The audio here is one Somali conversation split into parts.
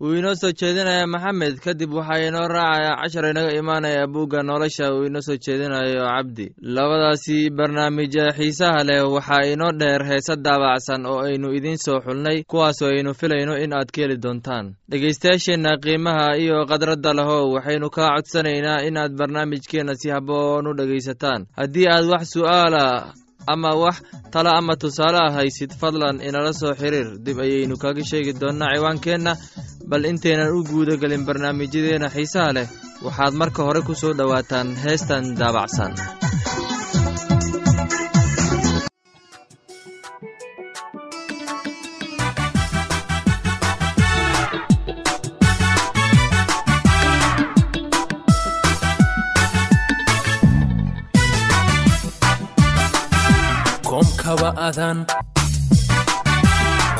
wuu inoo soo jeedinaya maxamed kadib waxaa inoo raacaya cashar inaga imaanaya buugga nolosha uu inoo soo jeedinayo cabdi. Labadaasi barnaamij xiisaha leh waxaa inoo dheer heese daabacsan oo aynu idiin soo xulnay kuwaasoo aynu filayno in aad ka heli doontaan. Dhegaystayaasheenna qiimaha iyo khadradda lehow waxaynu kaa codsanaynaa inaad barnaamijkeenna si habboon u dhegaysataan. Haddii aad wax su'aala ama wax talo ama tusaale ah haysid fadlan inala soo xiriir. Dib ayaynu kaga sheegi doonnaa ciwaankeenna bal intaynan u guuda gelin barnaamijyadeenna xiisaha leh. Waxaad marka hore ku soo dhowaataan heestan daabacsan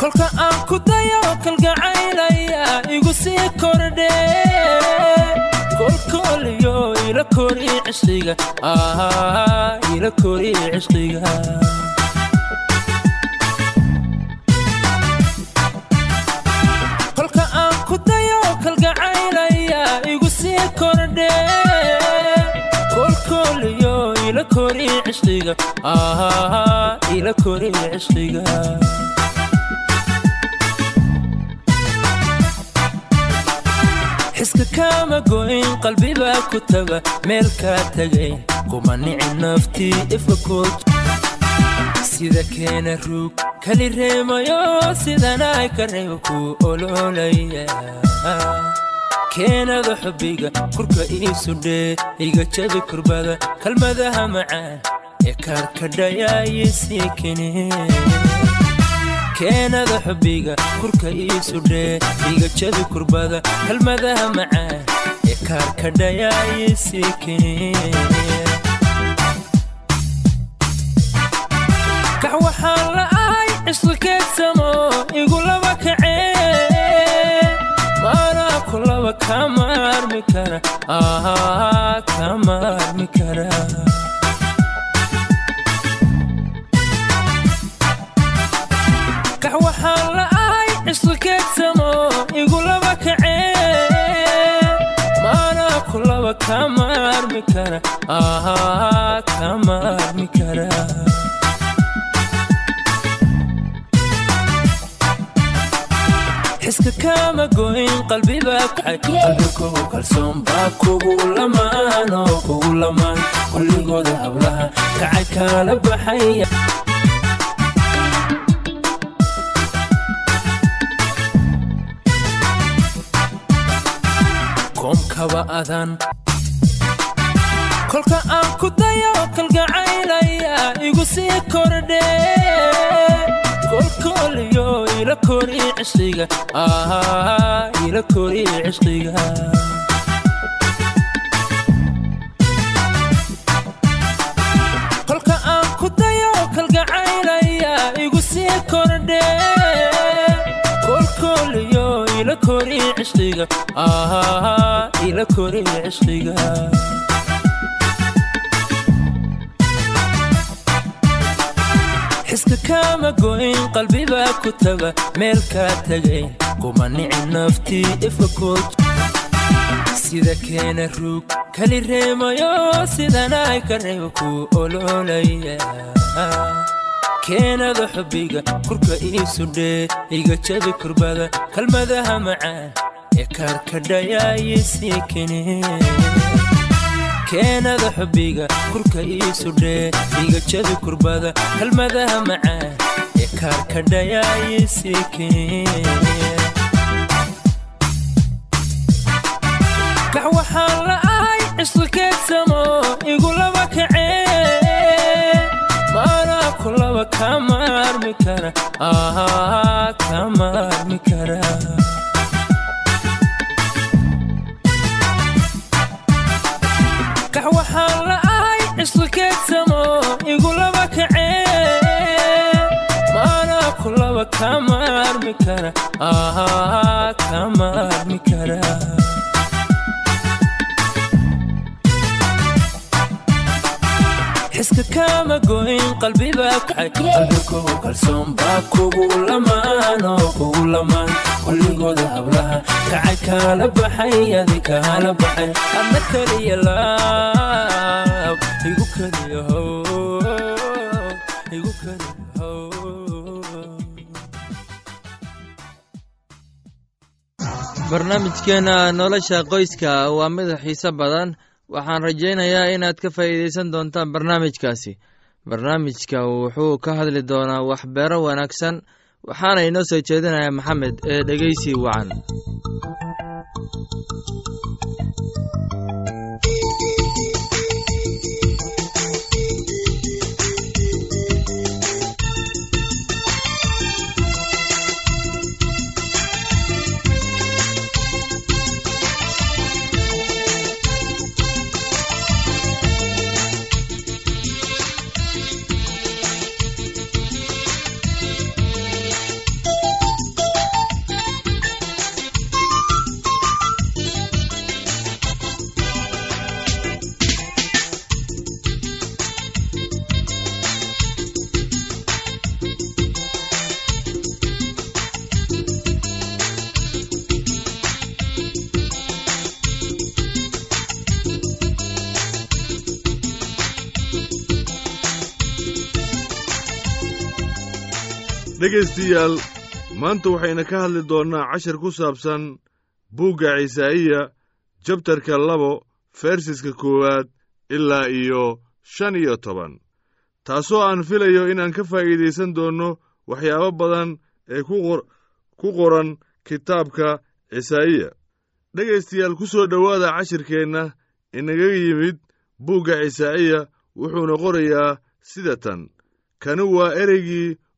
kolka aan ku dayo kalgacaylaya igu sii kordhe. Kolkooliyo ila kori cishqiga xiska kaama goyn qalbibaa ku taga meel kaa tagay. Kuma nici naftii ifka kood sida keena ruug kali reemayo sidanay ka reeba ku ololaya keenada xubbiga kurka iisudhee iga jabi kurbada kalmadaha macaan ee kaarkadhayaayisii kene keenada xubbiga kurka iisudhee iga jabi kurbada kalmadaha macaan ee kaarkadhayaayisii kene kax waxaan la ahay cisqi keedsamo igu laba kacee kama armi kara? Kama armi kara? Kax waxaan la ahay cisqi keedsamo igu laba kacee maanaa ku laba kama armi kara? Kama armi kara xiska kaama goyn qalbibaa kacay qalbikogu kalsoon baa kugu lamaan oo kugu lamaan kulligooda hablaha kacay kaala baxaya koomkaba adan kolka aan ku dayo kalgacaylaya igu sii kordhe kolkooliyo ila kori cishqiga ila kori cishqiga kolka aan ku dayo kalgacaylaya igu sii kordhe kolkooliyo ila kori cishqiga ila kori cishqiga xiska kaama goyn qalbibaa ku taga meel kaa tagay kuma nici naftii ifka kood sida keena ruug kali reemayo sidanay ka reeba ku ololaya keenada xubbiga kurka iisudhee iga jabi kurbada kalmadaha macaan ee kaarkadhayaayisii kene keenada xubbiga kurka iisudhee iga jabi kurbada kalmadaha macaan ee kaarkadhayaayisii kene kax waxaan la ahay cisqi keedsamo igu laba kacee maanaa ku laba kama armi kara kama armi kara waxaan la'ahay cisqi keedsamo igulaba kacee maanaa kulaba kama armi kara xiska kama goyn qalbibaa kacay qalbi kugu kalsoon baa kugu lamaan oo kugu lamaan kulligooda hablaha kacay kaala baxay adi kaala baxay. Adna keliya laab igu keliya how barnaamijkeena nolosha qoyska waa mid xiise badan waxaan rajaynayaa inaad ka faa'iidaysan doontaan barnaamijkaasi. Barnaamijka wuxuu ka hadli doonaa waxbeero wanaagsan waxaana inoo soo jeedinaya maxamed ee dhegeysi wacan dhegaystayaal maanta waxayna ka hadli doonnaa cashar ku saabsan buugga cisaa'iya jabtarka labo fersiska koowaad ilaa iyo shan iyo toban. Taasoo aan filayo inaan ka faa'iidaysan doonno waxyaabo badan ee ku qoran kitaabka cisaa'iya dhegaystayaal ku soo dhowaada cashirkeenna inaga yimid buugga cisaa'iya wuxuuna qorayaa sida tan. Kani waa ereygii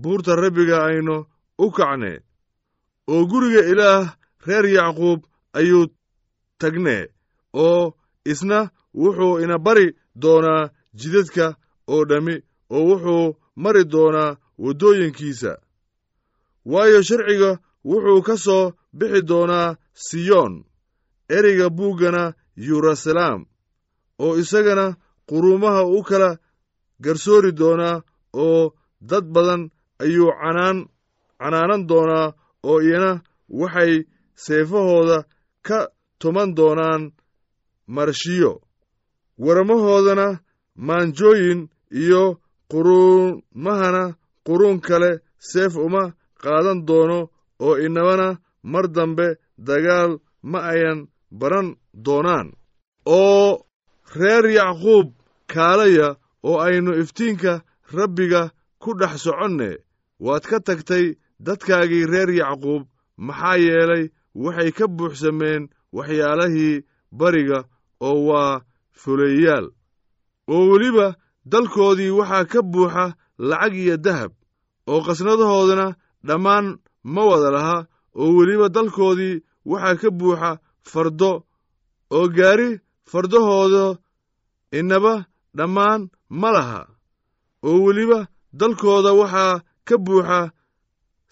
buurta rabbiga aynu u kacne oo guriga ilaah reer yacquub ayuu tagnee oo isna wuxuu ina bari doonaa jidadka oo dhammi oo wuxuu mari doonaa waddooyinkiisa. Waayo sharciga wuxuu ka soo bixi doonaa siyoon ereyga buuggana yeruusalaam oo isagana quruumaha u kala garsoori doonaa oo dad badan ayuu canaan canaanan doonaa oo iyana waxay seefahooda ka tuman doonaan marshiyo warmahoodana maanjooyin iyo quruumahana quruun kale seef uma qaadan doono oo inabana mar dambe dagaal ma ayan baran doonaan. Oo reer yacquub kaalaya oo aynu iftiinka rabbiga ku dhex soconne waad ka tagtay dadkaagii reer yacquub maxaa yeelay waxay ka buuxsameen waxyaalahii bariga oo waa fuleeyaal. Oo weliba dalkoodii waxaa ka buuxa lacag iyo dahab oo qasnadahoodana dhammaan ma wada laha oo weliba dalkoodii waxaa ka buuxa fardo oo gaari fardahooda inaba dhammaan ma laha. Oo weliba dalkooda waxaa ka buuxa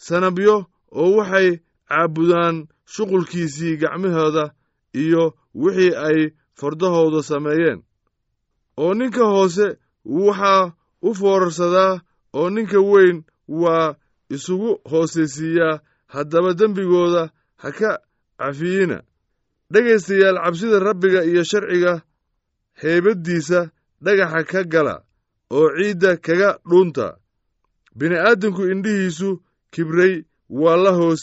sanabyo oo waxay caabudaan shuqulkiisii gacmahooda iyo wixii ay fardahooda sameeyeen. Oo ninka hoose waxaa u foorarsadaa oo ninka weyn waa isugu hoosaysiiyaa haddaba dembigooda ha ka cafiyina dhegaystayaal cabsida rabbiga iyo sharciga heybaddiisa dhagaxa ka gala oo ciidda kaga dhuunta bini'aadamku indhihiisu kibray waa la hoos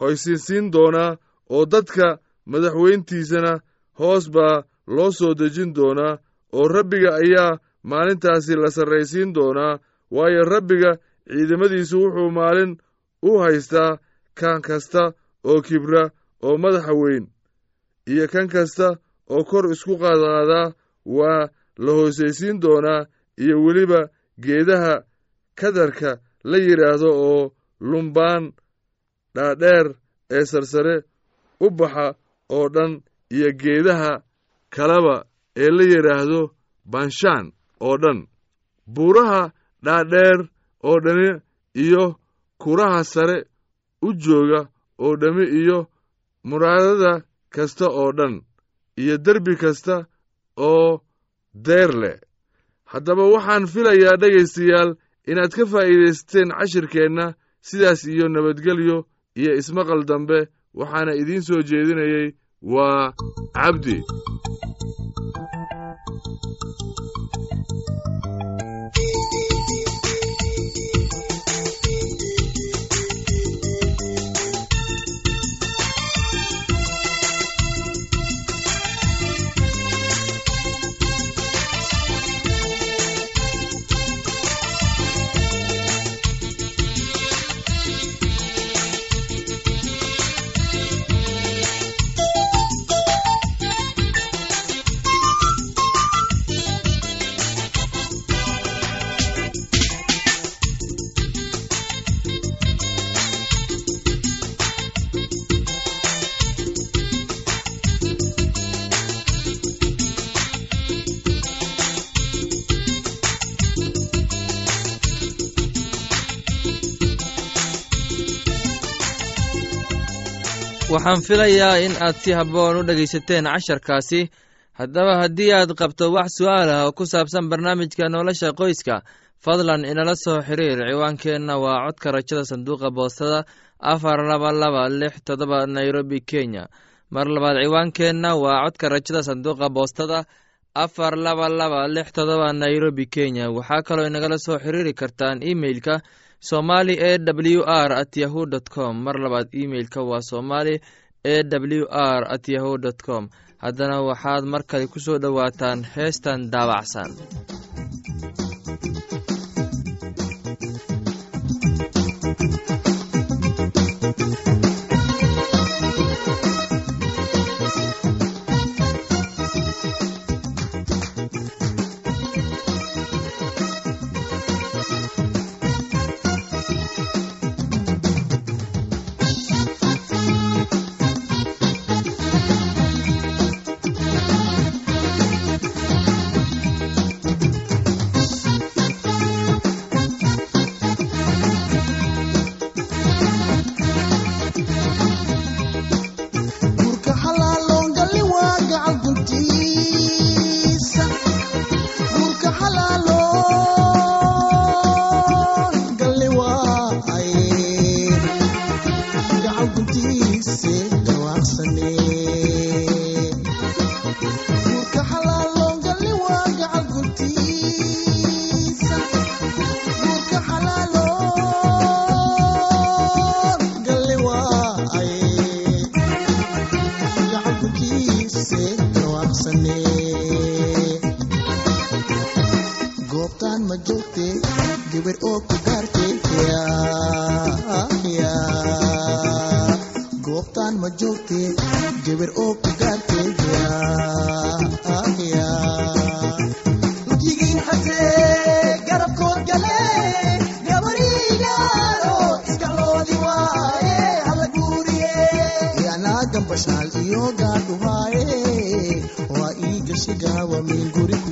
hoysinsiin doonaa oo dadka madaxweyntiisana hoos baa loo soo dejin doonaa oo rabbiga ayaa maalintaasi la sarraysiin doonaa waayo rabbiga ciidamadiisu wuxuu maalin u haystaa kan kasta oo kibra oo madaxa weyn iyo kan kasta oo kor isku qaadqaadaa waa la hoosaysiin doonaa iyo weliba geedaha kadarka la yidhaahdo oo lumbaan dhaadheer ee sarsare u baxa oo dhan iyo geedaha kaleba ee la yidhaahdo banshaan oo dhan. Buuraha dhaadheer oo dhami iyo kuraha sare u jooga oo dhammi iyo muraadada kasta oo dhan iyo derbi kasta oo deer leh. Haddaba waxaan filayaa dhegaystayaal inaad ka faa'iidaysateen cashirkeenna sidaas iyo nabadgelyo iyo ismaqal dambe waxaana idiin soo jeedinayey waa cabdi waxaan filayaa in aad si habboon u dhegaysateen casharkaasi. Haddaba haddii aad qabto wax su'aal ah oo ku saabsan barnaamijka nolosha qoyska fadlan inala soo xiriir. Ciwaankeenna waa codka rajada sanduuqa boostada afar laba laba lix todoba nairobi kenya. Mar labaad ciwaankeenna waa codka rajada sanduuqa boostada afar laba laba lix todoba nairobi kenya. Waxaa kaloo inagala soo xiriiri kartaan imeilka somali e w r at yahu dt com. Mar labaad imeilka waa somali e w r at yahu dt com. Haddana waxaad mar kale ku soo dhowaataan heestan daabacsan waa ii gashigaawa min guri ku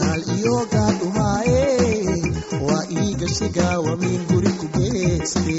anaa gambashaal iyo gaadhumaaye waa ii gashiga wamiin guri ku geeste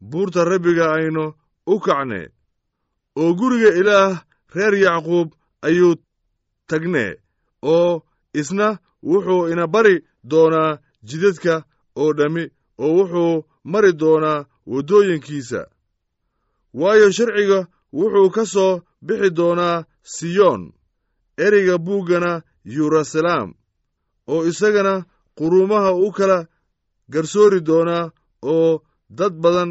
buurta rabbiga aynu u kacne oo guriga ilaah reer yacquub ayuu tagnee oo isna wuxuu ina bari doonaa jidadka oo dhammi oo wuxuu mari doonaa waddooyinkiisa. Waayo sharciga wuxuu ka soo bixi doonaa siyoon ereyga buuggana yeruusalaam oo isagana quruumaha u kala garsoori doonaa oo dad badan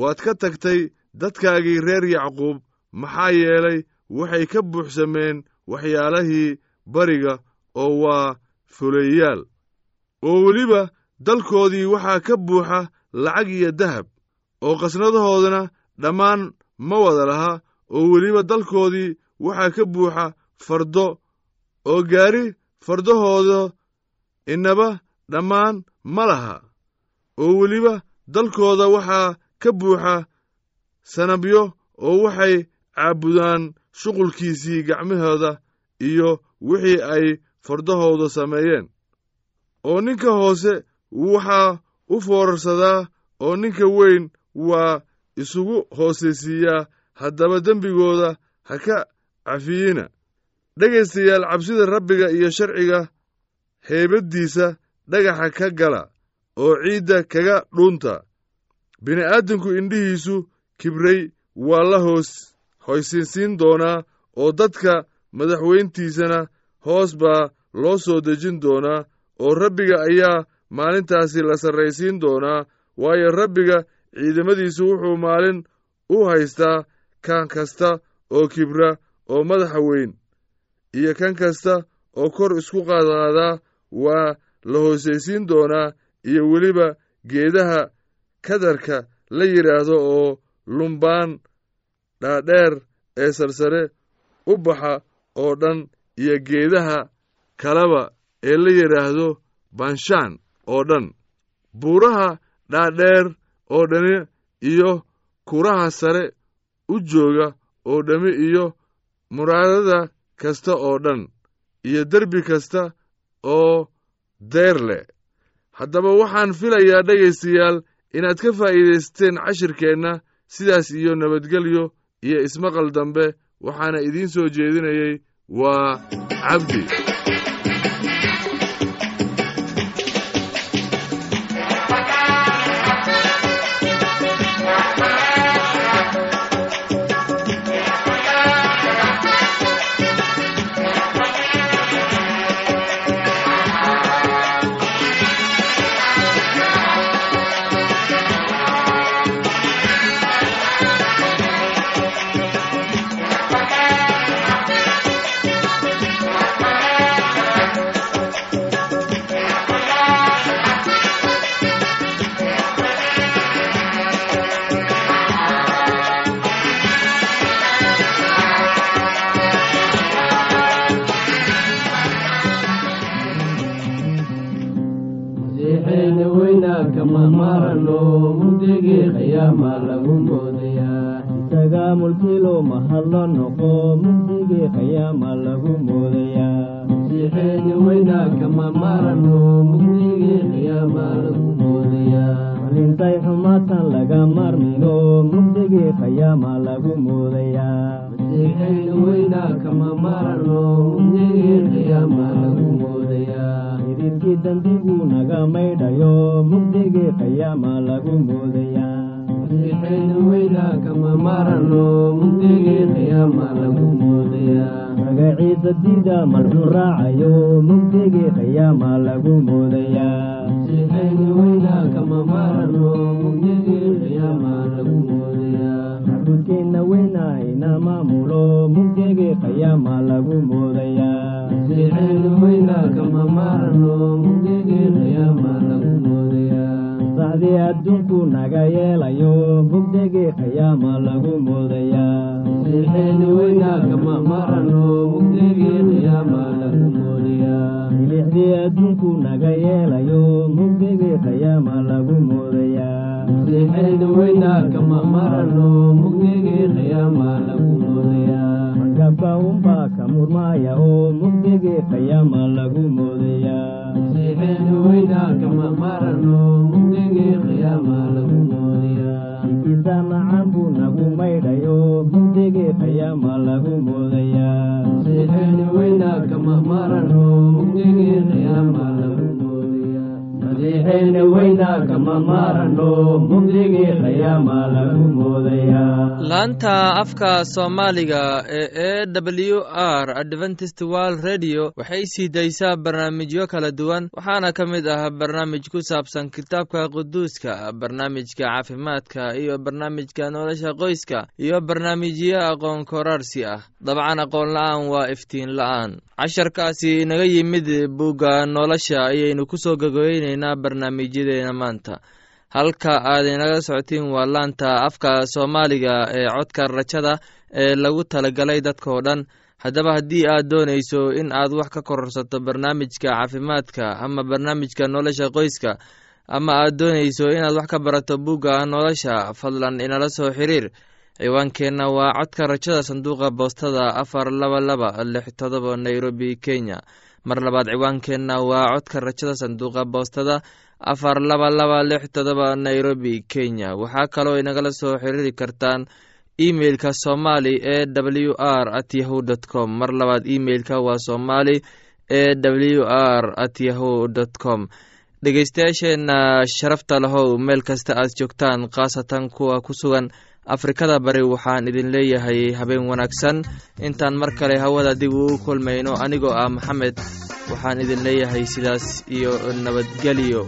waad ka tagtay dadkaagii reer yacquub maxaa yeelay waxay ka buuxsameen waxyaalahii bariga oo waa fuleeyaal. Oo weliba dalkoodii waxaa ka buuxa lacag iyo dahab oo qasnadahoodana dhammaan ma wada laha. Oo weliba dalkoodii waxaa ka buuxa fardo oo gaari fardahooda inaba dhammaan ma laha. Oo weliba dalkooda waxaa ka buuxa sanabyo oo waxay caabudaan shuqulkiisii gacmahooda iyo wixii ay fardahooda sameeyeen. Oo ninka hoose waxaa u foorarsadaa oo ninka weyn waa isugu hoosaysiiyaa haddaba dembigooda ha ka cafiyina dhegaystayaal cabsida rabbiga iyo sharciga heybaddiisa dhagaxa ka gala oo ciidda kaga dhuunta bini'aadamku indhihiisu kibray waa la hoos hoysinsiin doonaa oo dadka madaxweyntiisana hoos baa loo soo dejin doonaa oo rabbiga ayaa maalintaasi la sarraysiin doonaa waayo rabbiga ciidamadiisu wuxuu maalin u haystaa kan kasta oo kibra oo madaxa weyn iyo kan kasta oo kor isku qaadqaadaa waa la hoosaysiin doonaa iyo weliba geedaha kadarka la yidhaahdo oo lumbaan dhaadheer ee sarsare u baxa oo dhan iyo geedaha kaleba ee la yidhaahdo banshaan oo dhan. Buuraha dhaadheer oo dhani iyo kuraha sare u jooga oo dhami iyo muraadada kasta oo dhan iyo derbi kasta oo deer leh. Haddaba waxaan filayaa dhegaystayaal inaad ka faa'iidaysteen cashirkeenna sidaas iyo nabadgelyo iyo ismaqal dambe waxaana idiin soo jeedinayey waa cabdi kama marano mugdigii qiyaama lagu moodayaa isaga mulkilo mahadlo noqo mugdigii qiyaama lagu moodayaa masiixeena weynaa kama marano mugdigii qiyaama lagu moodayaa malintay xumaatan laga marmino mugdigii qiyaama lagu moodayaa masiixeena weynaa kama marano mugdigii qiyaama lagu moodayaa idilkii dambigu naga maydhayo mugdigii qiyaama lagu moodayaa masiixeena weynaa kama marano mugdigii qiyaama lagu moodayaa magaciisa diida malxun raacayo mugdigii qiyaama lagu moodayaa moodayaa masiixeena weynaa kama marano mugdigii qiyaama lagu moodayaa laanta afka soomaaliga ee e w r adventist world radio waxay sii daysaa barnaamijyo kala duwan waxaana ka mid ah barnaamij ku saabsan kitaabka quduuska barnaamijka caafimaadka iyo barnaamijka nolosha qoyska iyo barnaamijyo aqoon koraarsi ah dabcan aqoon la'aan waa iftiin la'aan casharkaasi inaga yimid bugga nolosha ayaynu ku soo gogoyneynaa barnaamijyadeena maanta. Halka aad inaga socotiin waa laanta afka soomaaliga ee codka rajada ee lagu talagalay dadkao dhan. Haddaba haddii aad doonayso in aad wax ka kororsato barnaamijka caafimaadka ama barnaamijka nolosha qoyska ama aad doonayso inaad wax ka barato bugga nolosha fadlan inala soo xiriir. Ciwaankeenna waa codka rajada sanduuqa boostada afar laba laba lix todoba nairobi kenya mar labaad ciwaankeenna waa codka rajada sanduuqa boostada afar laba laba lix todoba nairobi kenya. Waxaa kaloo inagala soo xiriiri kartaan emeilka somali e w r at yahu dt com. Mar labaad emeilka waa somali e w r at yahu dt com. Dhegeystayaasheenna sharafta lahow meel kasta aad joogtaan khaasatan kuwa ku sugan afrikada bari waxaan idin leeyahay habeen wanaagsan. Intaan mar kale hawada dib ugu kulmayno anigoo ah maxamed waxaan idin leeyahay sidaas iyo nabadgelyo